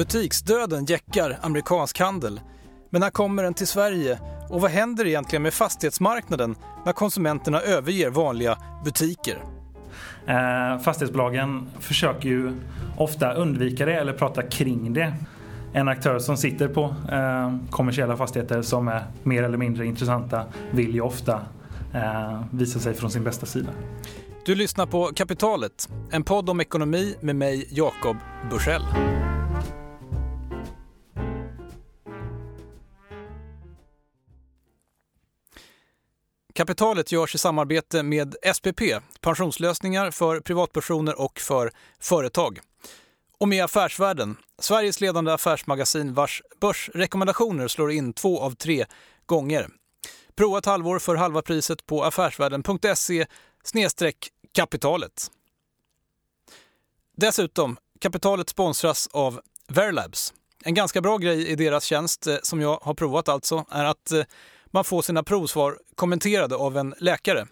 Butiksdöden jäckar amerikansk handel. Men när kommer den till Sverige? Och vad händer egentligen med fastighetsmarknaden när konsumenterna överger vanliga butiker? Eh, fastighetsbolagen försöker ju ofta undvika det eller prata kring det. En aktör som sitter på eh, kommersiella fastigheter som är mer eller mindre intressanta vill ju ofta eh, visa sig från sin bästa sida. Du lyssnar på Kapitalet, en podd om ekonomi med mig, Jakob Bursell. Kapitalet görs i samarbete med SPP, pensionslösningar för privatpersoner och för företag. Och med Affärsvärlden, Sveriges ledande affärsmagasin vars börsrekommendationer slår in två av tre gånger. Prova ett halvår för halva priset på affärsvärlden.se kapitalet. Dessutom, kapitalet sponsras av Verlabs. En ganska bra grej i deras tjänst, eh, som jag har provat alltså, är att eh, man får sina provsvar kommenterade av en läkare.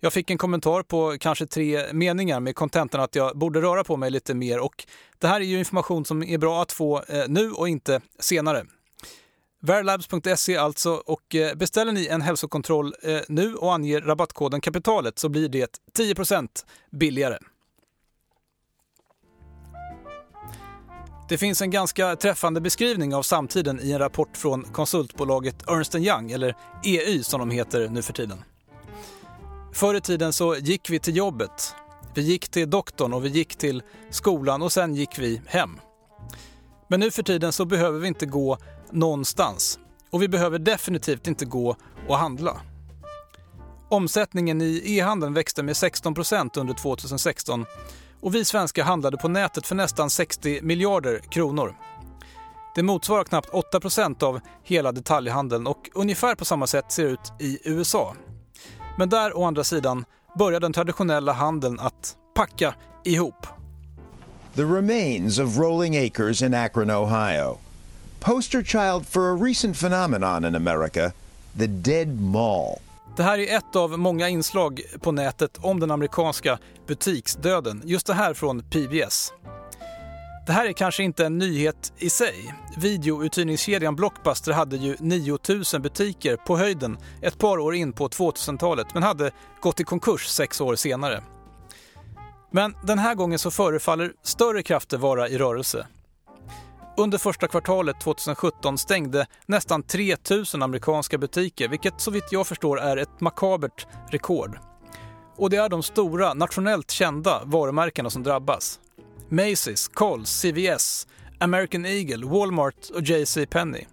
Jag fick en kommentar på kanske tre meningar med kontentan att jag borde röra på mig lite mer och det här är ju information som är bra att få eh, nu och inte senare. Verlabs.se alltså och eh, beställer ni en hälsokontroll eh, nu och anger rabattkoden kapitalet så blir det 10% billigare. Det finns en ganska träffande beskrivning av samtiden i en rapport från konsultbolaget Ernst Young, eller EY som de heter nu för tiden. Förr i tiden så gick vi till jobbet, vi gick till doktorn och vi gick till skolan och sen gick vi hem. Men nu för tiden så behöver vi inte gå någonstans och vi behöver definitivt inte gå och handla. Omsättningen i e-handeln växte med 16% under 2016 och vi svenskar handlade på nätet för nästan 60 miljarder kronor. Det motsvarar knappt 8% av hela detaljhandeln och ungefär på samma sätt ser det ut i USA. Men där å andra sidan börjar den traditionella handeln att packa ihop. The remains of Rolling Acres in Akron, Ohio. Poster child for a recent phenomenon in America, the dead mall. Det här är ett av många inslag på nätet om den amerikanska butiksdöden. Just det här från PBS. Det här är kanske inte en nyhet i sig. Videouthyrningskedjan Blockbuster hade ju 9000 butiker på höjden ett par år in på 2000-talet men hade gått i konkurs sex år senare. Men den här gången så förefaller större krafter vara i rörelse. Under första kvartalet 2017 stängde nästan 3 000 amerikanska butiker, vilket så vitt jag förstår är ett makabert rekord. Och det är de stora, nationellt kända varumärkena som drabbas. Macy's, Coles, CVS, American Eagle, Walmart och JC Penney.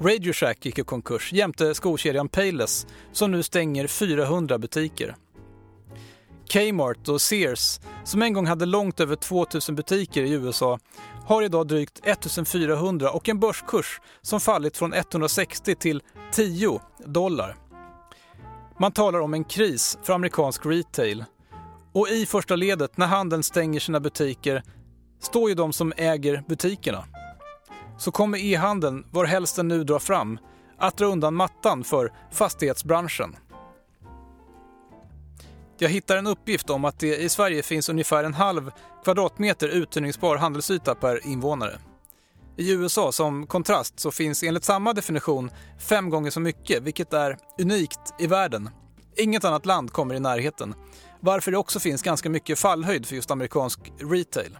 Radio Shack gick i konkurs jämte skokedjan Payless som nu stänger 400 butiker. Kmart och Sears, som en gång hade långt över 2000 butiker i USA, har idag drygt 1400 och en börskurs som fallit från 160 till 10 dollar. Man talar om en kris för amerikansk retail. Och i första ledet, när handeln stänger sina butiker, står ju de som äger butikerna. Så kommer e-handeln, varhelst den nu drar fram, att dra undan mattan för fastighetsbranschen. Jag hittar en uppgift om att det i Sverige finns ungefär en halv kvadratmeter uthyrningsbar handelsyta per invånare. I USA som kontrast så finns enligt samma definition fem gånger så mycket, vilket är unikt i världen. Inget annat land kommer i närheten, varför det också finns ganska mycket fallhöjd för just amerikansk retail.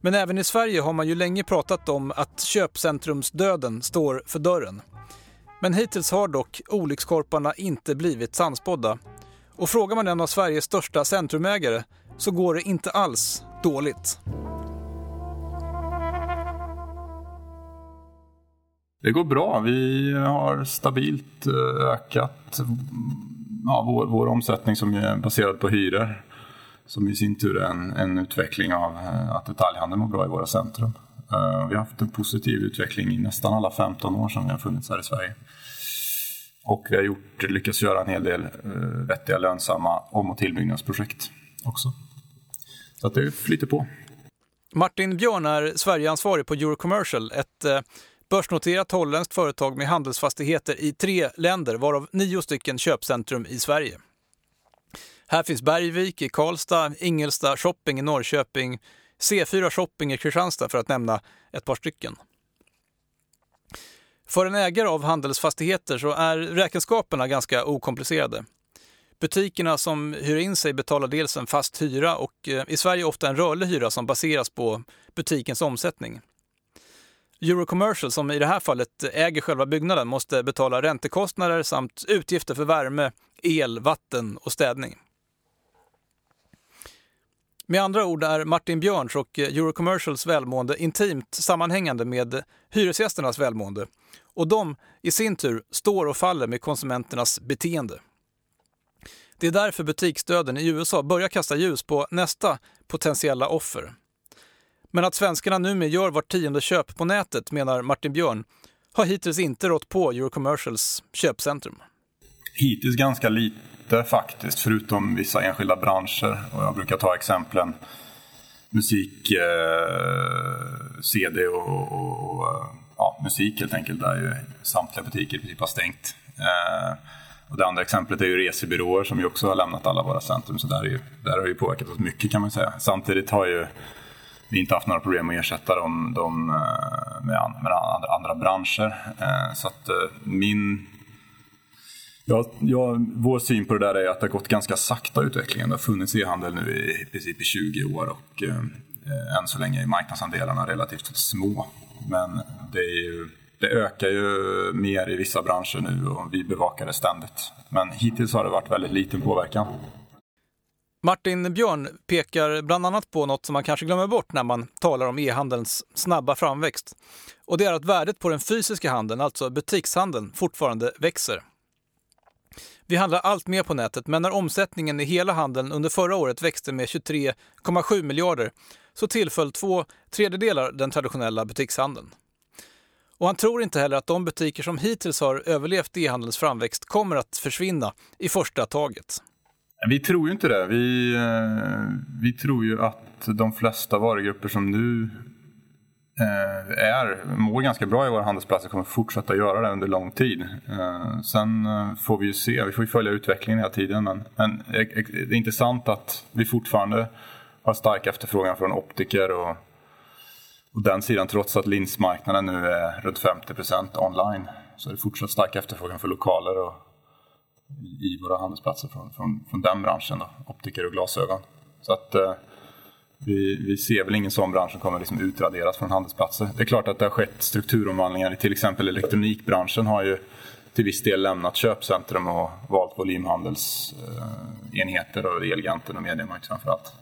Men även i Sverige har man ju länge pratat om att köpcentrumsdöden står för dörren. Men hittills har dock olyckskorparna inte blivit sannspådda och frågar man en av Sveriges största centrumägare så går det inte alls dåligt. Det går bra. Vi har stabilt eh, ökat mm, ja, vår, vår omsättning som är baserad på hyror. Som i sin tur är en, en utveckling av eh, att detaljhandeln mår bra i våra centrum. Eh, vi har haft en positiv utveckling i nästan alla 15 år som vi har funnits här i Sverige. Och vi har gjort, lyckats göra en hel del eh, vettiga lönsamma om och tillbyggnadsprojekt också. Så att det flyter på. Martin Björn är Sverigeansvarig på Eurocommercial, ett eh, börsnoterat holländskt företag med handelsfastigheter i tre länder, varav nio stycken köpcentrum i Sverige. Här finns Bergvik i Karlstad, Ingelsta Shopping i Norrköping, C4 Shopping i Kristianstad för att nämna ett par stycken. För en ägare av handelsfastigheter så är räkenskaperna ganska okomplicerade. Butikerna som hyr in sig betalar dels en fast hyra och eh, i Sverige ofta en rörlig hyra som baseras på butikens omsättning. Eurocommercial, som i det här fallet eh, äger själva byggnaden, måste betala räntekostnader samt utgifter för värme, el, vatten och städning. Med andra ord är Martin Björns och eh, Eurocommercials välmående intimt sammanhängande med hyresgästernas välmående och de i sin tur står och faller med konsumenternas beteende. Det är därför butiksdöden i USA börjar kasta ljus på nästa potentiella offer. Men att svenskarna numera gör vart tionde köp på nätet, menar Martin Björn, har hittills inte rått på Eurocommercials köpcentrum. Hittills ganska lite faktiskt, förutom vissa enskilda branscher. Och jag brukar ta exemplen musik, eh, CD och, och, och eh, ja, musik helt enkelt, där ju samtliga butiker i princip har stängt. Eh, och det andra exemplet är ju resebyråer som ju också har lämnat alla våra centrum, så där, är ju, där har det ju påverkat oss mycket kan man säga. Samtidigt har ju vi inte haft några problem att ersätta dem, dem eh, med, med andra, andra branscher. Eh, så att eh, min Ja, ja, vår syn på det där är att det har gått ganska sakta utvecklingen. Det har funnits e-handel nu i, i princip i 20 år och eh, eh, än så länge är marknadsandelarna relativt små. Men det, ju, det, ökar ju mer i vissa branscher nu och vi bevakar det ständigt. Men hittills har det varit väldigt liten påverkan. Martin Björn pekar bland annat på något som man kanske glömmer bort när man talar om e-handelns snabba framväxt. Och det är att värdet på den fysiska handeln, alltså butikshandeln, fortfarande växer. Vi handlar allt mer på nätet, men när omsättningen i hela handeln under förra året växte med 23,7 miljarder så tillföll två tredjedelar den traditionella butikshandeln. Och han tror inte heller att de butiker som hittills har överlevt e-handelns framväxt kommer att försvinna i första taget. Vi tror ju inte det. Vi, eh, vi tror ju att de flesta varugrupper som nu eh, är, mår ganska bra i våra handelsplatser kommer fortsätta göra det under lång tid. Eh, sen får vi ju se, vi får ju följa utvecklingen hela tiden. Men, men det är intressant att vi fortfarande har stark efterfrågan från optiker och, och den sidan trots att linsmarknaden nu är runt 50% online så är det fortsatt stark efterfrågan för lokaler och i våra handelsplatser från, från, från den branschen, då, optiker och glasögon. Så att eh, vi, vi ser väl ingen sån bransch som kommer liksom utraderas från handelsplatser. Det är klart att det har skett strukturomvandlingar. i Till exempel elektronikbranschen har ju till viss del lämnat köpcentrum och valt volymhandelsenheter och Elgiganten och Mediamarkt framförallt.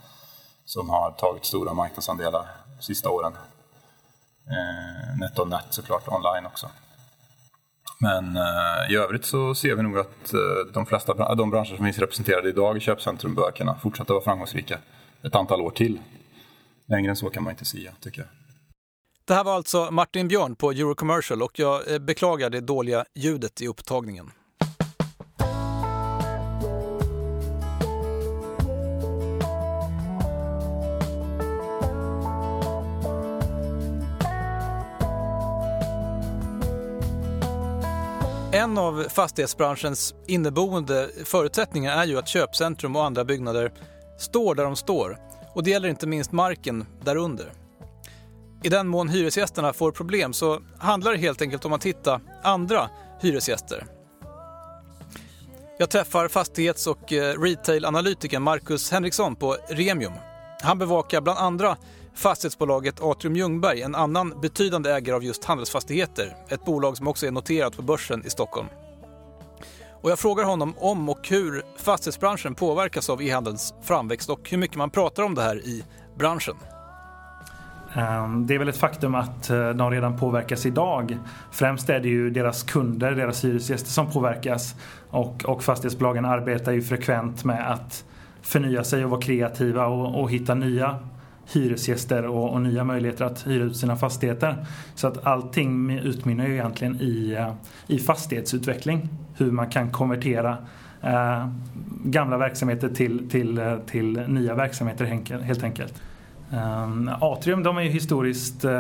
Som har tagit stora marknadsandelar de sista åren. Eh, NetOnNet såklart online också. Men eh, i övrigt så ser vi nog att eh, de flesta de branscher som finns representerade idag i köpcentrum bör kunna fortsätta vara framgångsrika ett antal år till. Längre än så kan man inte säga, tycker jag. Det här var alltså Martin Björn på Eurocommercial och jag eh, beklagar det dåliga ljudet i upptagningen. En av fastighetsbranschens inneboende förutsättningar är ju att köpcentrum och andra byggnader står där de står och det gäller inte minst marken därunder. I den mån hyresgästerna får problem så handlar det helt enkelt om att hitta andra hyresgäster. Jag träffar fastighets och eh, retailanalytikern Marcus Henriksson på Remium. Han bevakar bland andra fastighetsbolaget Atrium Ljungberg, en annan betydande ägare av just handelsfastigheter. Ett bolag som också är noterat på börsen i Stockholm. Och jag frågar honom om och hur fastighetsbranschen påverkas av e-handelns framväxt och hur mycket man pratar om det här i branschen. Ehm, det är väl ett faktum att eh, de redan påverkas idag. Främst är det ju deras kunder, deras hyresgäster som påverkas. Och, och fastighetsbolagen arbetar ju frekvent med att förnya sig och vara kreativa och, och hitta nya hyresgäster och, och, nya möjligheter att hyra ut sina fastigheter. Så att allting utmynnar ju egentligen i, eh, i fastighetsutveckling. Hur man kan konvertera eh, gamla verksamheter till, till, eh, till nya verksamheter helt enkelt. Um, Atrium de är ju historiskt uh,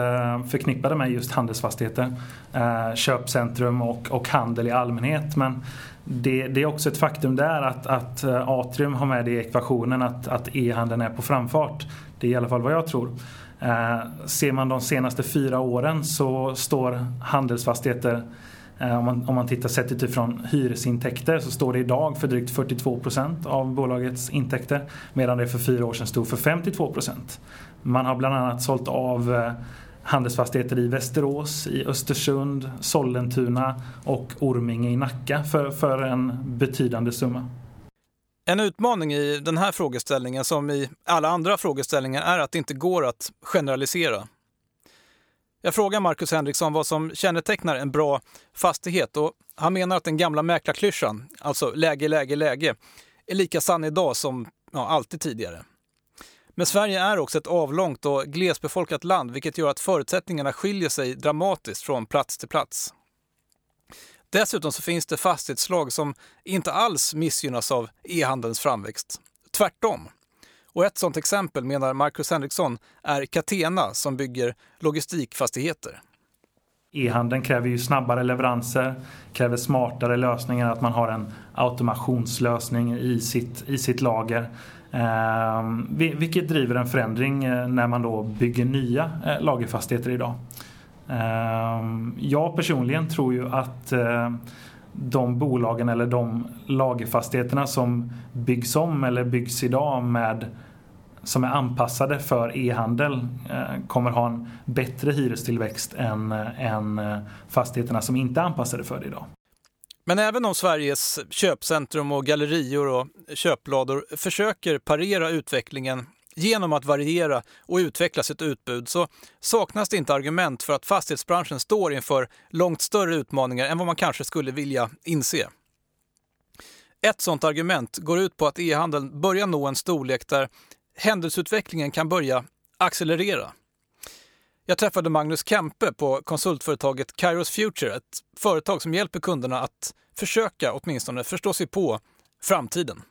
förknippade med just handelsfastigheter, uh, köpcentrum och, och handel i allmänhet. Men det, det, är också ett faktum där att, att eh, Atrium har med det i ekvationen att, att e-handeln är på framfart. Det är i alla fall vad jag tror. Eh, ser man de senaste fyra åren så står handelsfastigheter eh, om man, om man tittar sett utifrån hyresintäkter så står det idag för drygt 42% av bolagets intäkter medan det för fyra år sedan stod för 52% Man har bland annat sålt av eh, handelsfastigheter i Västerås, i Östersund, Sollentuna och Orminge i Nacka för, för en betydande summa. En utmaning i den här frågeställningen som i alla andra frågeställningar är att det inte går att generalisera. Jag frågar Marcus Henriksson vad som kännetecknar en bra fastighet och han menar att den gamla mäklarklyschan, alltså läge, läge, läge, är lika sann idag som ja, alltid tidigare. Men Sverige är också ett avlångt och glesbefolkat land vilket gör att förutsättningarna skiljer sig dramatiskt från plats till plats. Dessutom så finns det fastighetsslag som inte alls missgynnas av e-handelns framväxt. Tvärtom. Och ett sådant exempel, menar Marcus Henriksson, är Catena som bygger logistikfastigheter. E-handeln kräver ju snabbare leveranser, kräver smartare lösningar, att man har en automationslösning i sitt, i sitt lager. Eh, vilket driver en förändring eh, när man då bygger nya eh, lagerfastigheter idag. Eh, jag personligen tror ju att eh, de bolagen eller de lagerfastigheterna som byggs om eller byggs idag med som är anpassade för e-handel eh, kommer ha en bättre hyrestillväxt än, eh, än fastigheterna som inte är anpassade för det idag. Men även om Sveriges köpcentrum och gallerior och köplador försöker parera utvecklingen genom att variera och utveckla sitt utbud så saknas det inte argument för att fastighetsbranschen står inför långt större utmaningar än vad man kanske skulle vilja inse. Ett sådant argument går ut på att e-handeln börjar nå en storlek där händelseutvecklingen kan börja accelerera. Jag träffade Magnus Kempe på konsultföretaget Kairos Future, ett företag som hjälper kunderna att försöka åtminstone förstå sig på framtiden.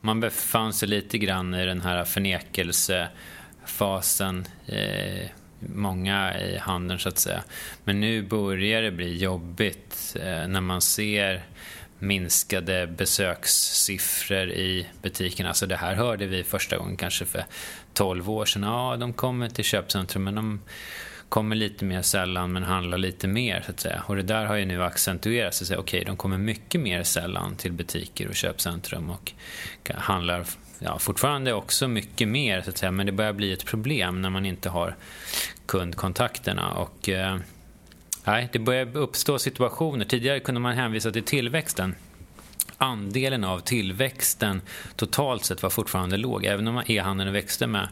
Man befann sig lite grann i den här förnekelsefasen. Eh, många i handeln så att säga. Men nu börjar det bli jobbigt eh, när man ser minskade besökssiffror i butikerna. Alltså det här hörde vi första gången kanske för 12 år sedan. Ja, de kommer till köpcentrum men de kommer lite mer sällan men handlar lite mer så att säga. Och det där har ju nu accentuerats. Okej, okay, de kommer mycket mer sällan till butiker och köpcentrum och handlar ja, fortfarande också mycket mer så att säga. Men det börjar bli ett problem när man inte har kundkontakterna. Och, eh, nej, det börjar uppstå situationer. Tidigare kunde man hänvisa till tillväxten andelen av tillväxten totalt sett var fortfarande låg. Även om e-handeln växte med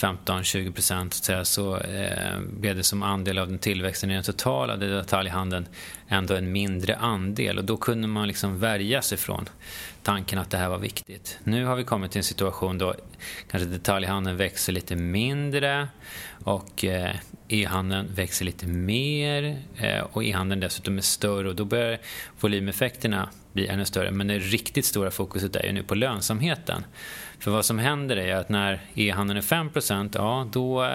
15-20 procent så, så eh, blev det som andel av den tillväxten i den totala detaljhandeln ändå en mindre andel och då kunde man liksom värja sig från tanken att det här var viktigt. Nu har vi kommit till en situation då kanske detaljhandeln växer lite mindre och eh, e-handeln växer lite mer eh, och e-handeln dessutom är större och då börjar volymeffekterna bli ännu större. Men det riktigt stora fokuset är ju nu på lönsamheten. För vad som händer är att när e-handeln är 5 ja då eh,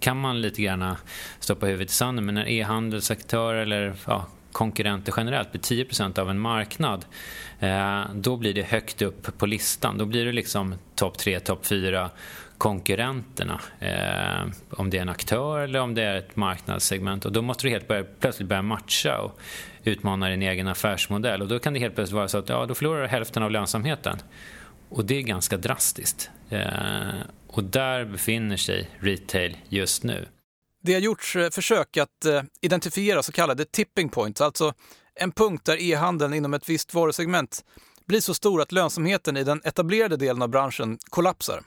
kan man lite grann stoppa huvudet i sanden. Men när e-handelsaktörer eller ja, konkurrenter generellt blir 10% av en marknad eh, då blir det högt upp på listan. Då blir det liksom topp 3, topp 4 konkurrenterna. Eh, om det är en aktör eller om det är ett marknadssegment. Och då måste du helt börja, plötsligt börja matcha och utmana din egen affärsmodell. Och då kan det helt plötsligt vara så att ja, då förlorar du hälften av lönsamheten. Och det är ganska drastiskt. Eh, och där befinner sig retail just nu. Det har gjorts eh, försök att eh, identifiera så kallade tipping points, alltså en punkt där e-handeln inom ett visst varusegment blir så stor att lönsamheten i den etablerade delen av branschen kollapsar.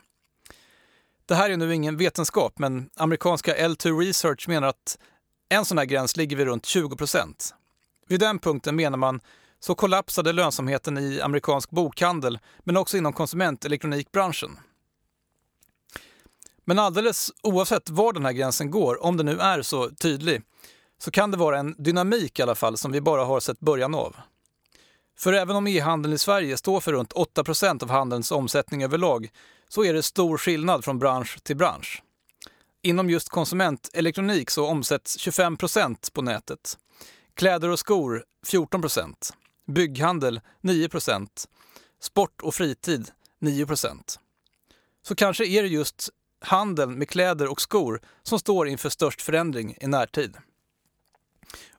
Det här är nu ingen vetenskap, men amerikanska L2 Research menar att en sån här gräns ligger vid runt 20 procent. Vid den punkten menar man så kollapsade lönsamheten i amerikansk bokhandel, men också inom konsumentelektronikbranschen. Men alldeles oavsett var den här gränsen går, om den nu är så tydlig, så kan det vara en dynamik i alla fall som vi bara har sett början av. För även om e-handeln i Sverige står för runt 8% av handelns omsättning överlag så är det stor skillnad från bransch till bransch. Inom just konsumentelektronik så omsätts 25% på nätet. Kläder och skor 14 Bygghandel 9% Sport och fritid 9% Så kanske är det just handeln med kläder och skor som står inför störst förändring i närtid.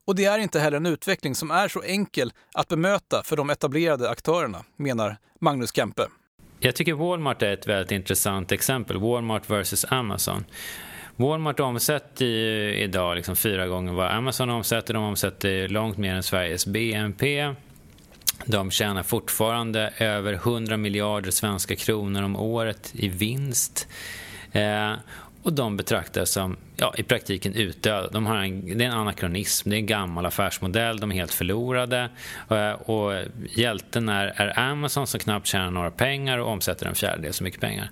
Och det är inte heller en utveckling som är så enkel att bemöta för de etablerade aktörerna, menar Magnus Kempe. Jag tycker Walmart är ett väldigt intressant exempel. Walmart versus Amazon. Walmart omsätter idag liksom fyra gånger vad Amazon omsätter. De omsätter långt mer än Sveriges BNP. De tjänar fortfarande över 100 miljarder svenska kronor om året i vinst. Eh, och de betraktas som ja, i praktiken utdöda. De har en, det är en anakronism, det är en gammal affärsmodell, de är helt förlorade. Eh, och hjälten är, är Amazon som knappt tjänar några pengar och omsätter en fjärdedel så mycket pengar.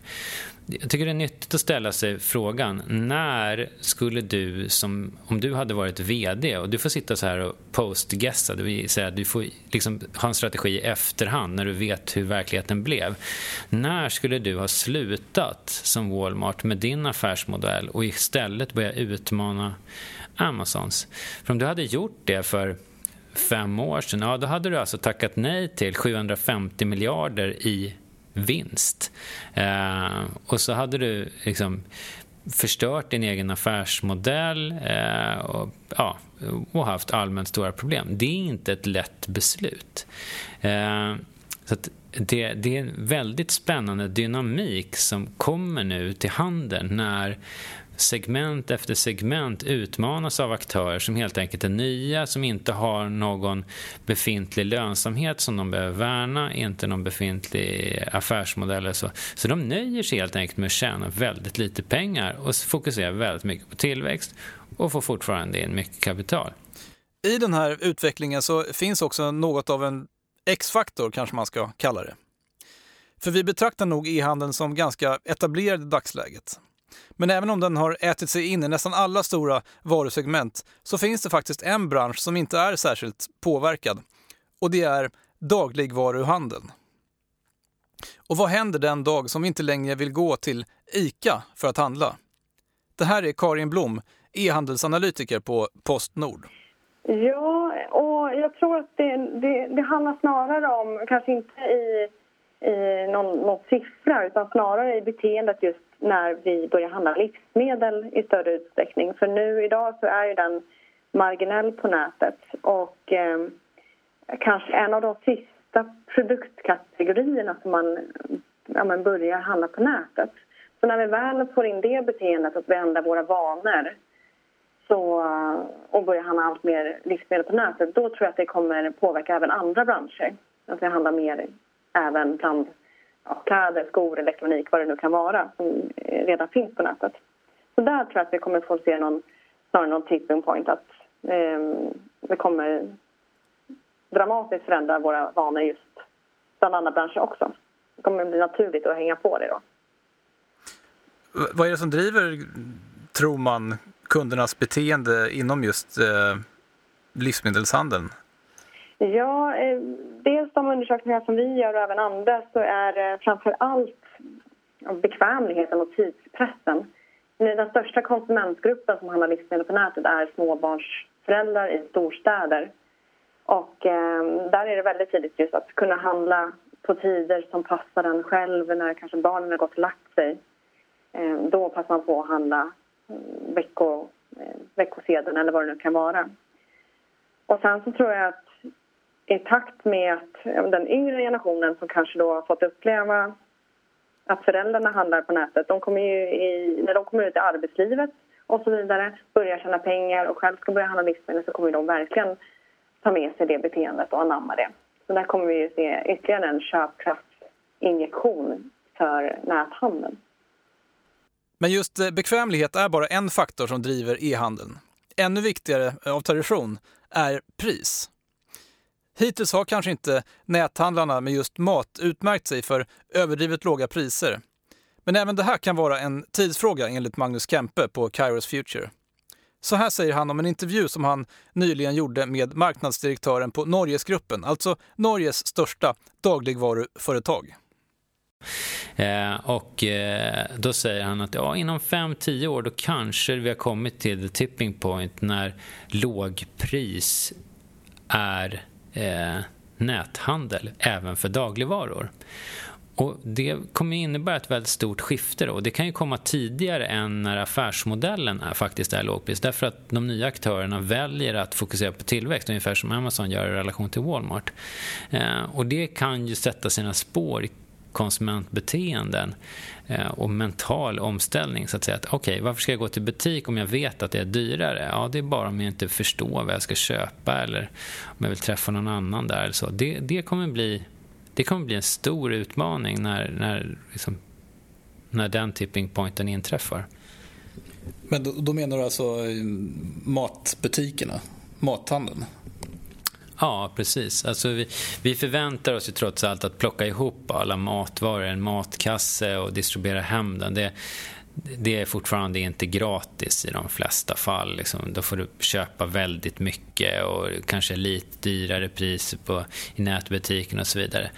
Jag tycker det är nyttigt att ställa sig frågan, när skulle du, som, om du hade varit VD och du får sitta så här och postgessa, det vill säga du får liksom ha en strategi i efterhand när du vet hur verkligheten blev. När skulle du ha slutat som Walmart med din affärsmodell och istället börja utmana Amazons? För om du hade gjort det för fem år sedan, ja, då hade du alltså tackat nej till 750 miljarder i vinst. Eh, och så hade du liksom förstört din egen affärsmodell eh, och, ja, och haft allmänt stora problem. Det är inte ett lätt beslut. Eh, så det, det, är en väldigt spännande dynamik som kommer nu till handeln när segment efter segment utmanas av aktörer som helt enkelt är nya, som inte har någon befintlig lönsamhet som de behöver värna, inte någon befintlig affärsmodell eller så. Så de nöjer sig helt enkelt med att tjäna väldigt lite pengar och fokuserar väldigt mycket på tillväxt och får fortfarande in mycket kapital. I den här utvecklingen så finns också något av en X-faktor kanske man ska kalla det. För vi betraktar nog e-handeln som ganska etablerad i dagsläget. Men även om den har ätit sig in i nästan alla stora varusegment så finns det faktiskt en bransch som inte är särskilt påverkad. Och det är dagligvaruhandeln. Och vad händer den dag som vi inte längre vill gå till ICA för att handla? Det här är Karin Blom, e-handelsanalytiker på Postnord. Ja, och jag tror att det, det, det handlar snarare om, kanske inte i, i någon, någon siffra, utan snarare i beteendet just när vi börjar handla livsmedel i större utsträckning. För nu idag så är ju den marginell på nätet och eh, kanske en av de sista produktkategorierna som man, ja, man börjar handla på nätet. Så när vi väl får in det beteendet att vi ändrar våra vanor så, och börjar handla allt mer livsmedel på nätet då tror jag att det kommer påverka även andra branscher. Att vi handlar mer även bland ja, kläder, skor, elektronik, vad det nu kan vara som eh, redan finns på nätet. Så där tror jag att vi kommer få se någon, snarare någon tipping point att eh, det kommer dramatiskt förändra våra vanor just bland andra branscher också. Det kommer bli naturligt att hänga på det då. Vad är det som driver, tror man, kundernas beteende inom just eh, livsmedelshandeln? Ja, eh, dels de undersökningar som vi gör och även andra så är eh, framför allt bekvämligheten och tidspressen. Den största konsumentgruppen som handlar livsmedel på nätet är småbarnsföräldrar i storstäder. Och eh, där är det väldigt tidigt just att kunna handla på tider som passar en själv när kanske barnen har gått och lagt sig. Eh, då passar man på att handla mm, vecko, eh, veckosedeln eller vad det nu kan vara. Och sen så tror jag att i takt med att den yngre generationen som kanske då har fått uppleva att föräldrarna handlar på nätet, de kommer ju i, när de kommer ut i arbetslivet och så vidare, börjar tjäna pengar och själv ska börja handla livsmedel så kommer de verkligen ta med sig det beteendet och anamma det. Så där kommer vi ju se ytterligare en köpkraftsinjektion för näthandeln. Men just eh, bekvämlighet är bara en faktor som driver e-handeln. Ännu viktigare eh, av tradition är pris. Hittills har kanske inte näthandlarna med just mat utmärkt sig för överdrivet låga priser. Men även det här kan vara en tidsfråga enligt Magnus Kempe på Kairos Future. Så här säger han om en intervju som han nyligen gjorde med marknadsdirektören på Norgesgruppen, alltså Norges största dagligvaruföretag. Eh, och eh, då säger han att ja, inom 5-10 år då kanske vi har kommit till the tipping point när lågpris är eh, näthandel även för dagligvaror. Och Det kommer innebära ett väldigt stort skifte. Då. Det kan ju komma tidigare än när affärsmodellen är, faktiskt är lågpris. Därför att de nya aktörerna väljer att fokusera på tillväxt, ungefär som Amazon gör i relation till Walmart. Eh, och Det kan ju sätta sina spår i konsumentbeteenden eh, och mental omställning. så att säga. Att, okay, varför ska jag gå till butik om jag vet att det är dyrare? Ja, det är bara om jag inte förstår vad jag ska köpa eller om jag vill träffa någon annan där. Eller så. Det, det kommer bli det kommer bli en stor utmaning när, när, liksom, när den tipping pointen inträffar. Men då, då menar du alltså eh, matbutikerna, mathandeln? Ja, precis. Alltså vi, vi förväntar oss ju trots allt att plocka ihop alla matvaror i en matkasse och distribuera hem den. Det, det är fortfarande inte gratis i de flesta fall. Liksom. Då får du köpa väldigt mycket och kanske lite dyrare priser på, i nätbutiken och så vidare.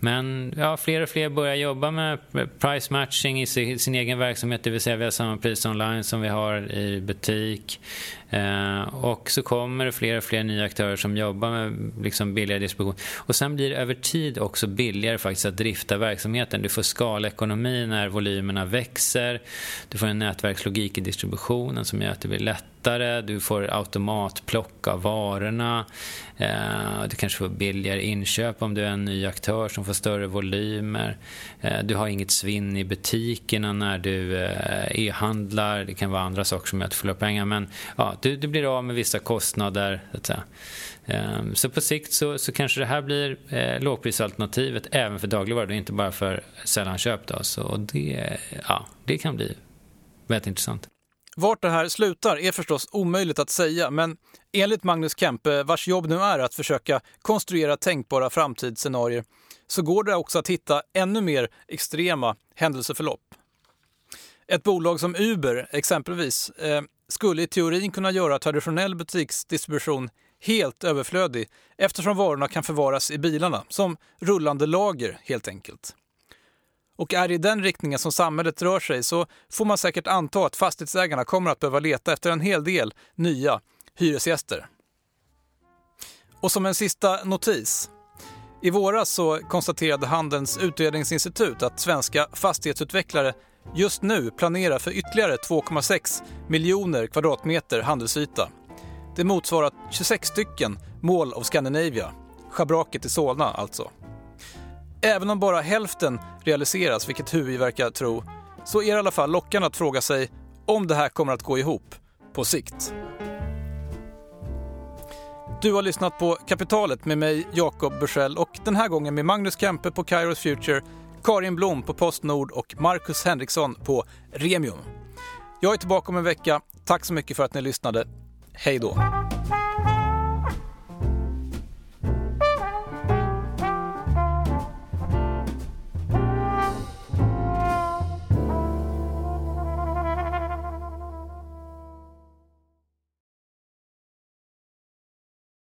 Men ja, fler och fler börjar jobba med price matching i sin, sin egen verksamhet, det vill säga vi har samma pris online som vi har i butik. Eh, och så kommer det fler och fler nya aktörer som jobbar med liksom billigare distribution. Och sen blir det över tid också billigare faktiskt att drifta verksamheten. Du får skalekonomi när volymerna växer. Du får en nätverkslogik i distributionen som gör att det blir lättare lättare, du får automatplock av varorna. Eh, du kanske får billigare inköp om du är en ny aktör som får större volymer. Eh, du har inget svinn i butikerna när du eh, e-handlar. Det kan vara andra saker som gör att du förlorar pengar. Men ja, du, du blir av med vissa kostnader. Så, att säga. Ehm, så på sikt så, så kanske det här blir eh, lågprisalternativet även för dagligvaror, och inte bara för sällanköp. Då. Så det, ja, det kan bli väldigt intressant. Vart det här slutar är förstås omöjligt att säga, men enligt Magnus Kempe, eh, vars jobb nu är att försöka konstruera tänkbara framtidsscenarier, så går det också att hitta ännu mer extrema händelseförlopp. Ett bolag som Uber, exempelvis, eh, skulle i teorin kunna göra traditionell butiksdistribution helt överflödig eftersom varorna kan förvaras i bilarna, som rullande lager helt enkelt. Och är det i den riktningen som samhället rör sig så får man säkert anta att fastighetsägarna kommer att behöva leta efter en hel del nya hyresgäster. Och som en sista notis. I våras så konstaterade Handelns utredningsinstitut att svenska fastighetsutvecklare just nu planerar för ytterligare 2,6 miljoner kvadratmeter handelsyta. Det motsvarar 26 stycken Mall of Scandinavia, schabraket i Solna alltså. Även om bara hälften realiseras, vilket Hui verkar tro, så är det i alla fall lockande att fråga sig om det här kommer att gå ihop på sikt. Du har lyssnat på Kapitalet med mig, Jakob Bursell och den här gången med Magnus Kempe på Kairos Future, Karin Blom på Postnord och Marcus Henriksson på Remium. Jag är tillbaka om en vecka. Tack så mycket för att ni lyssnade. Hej då!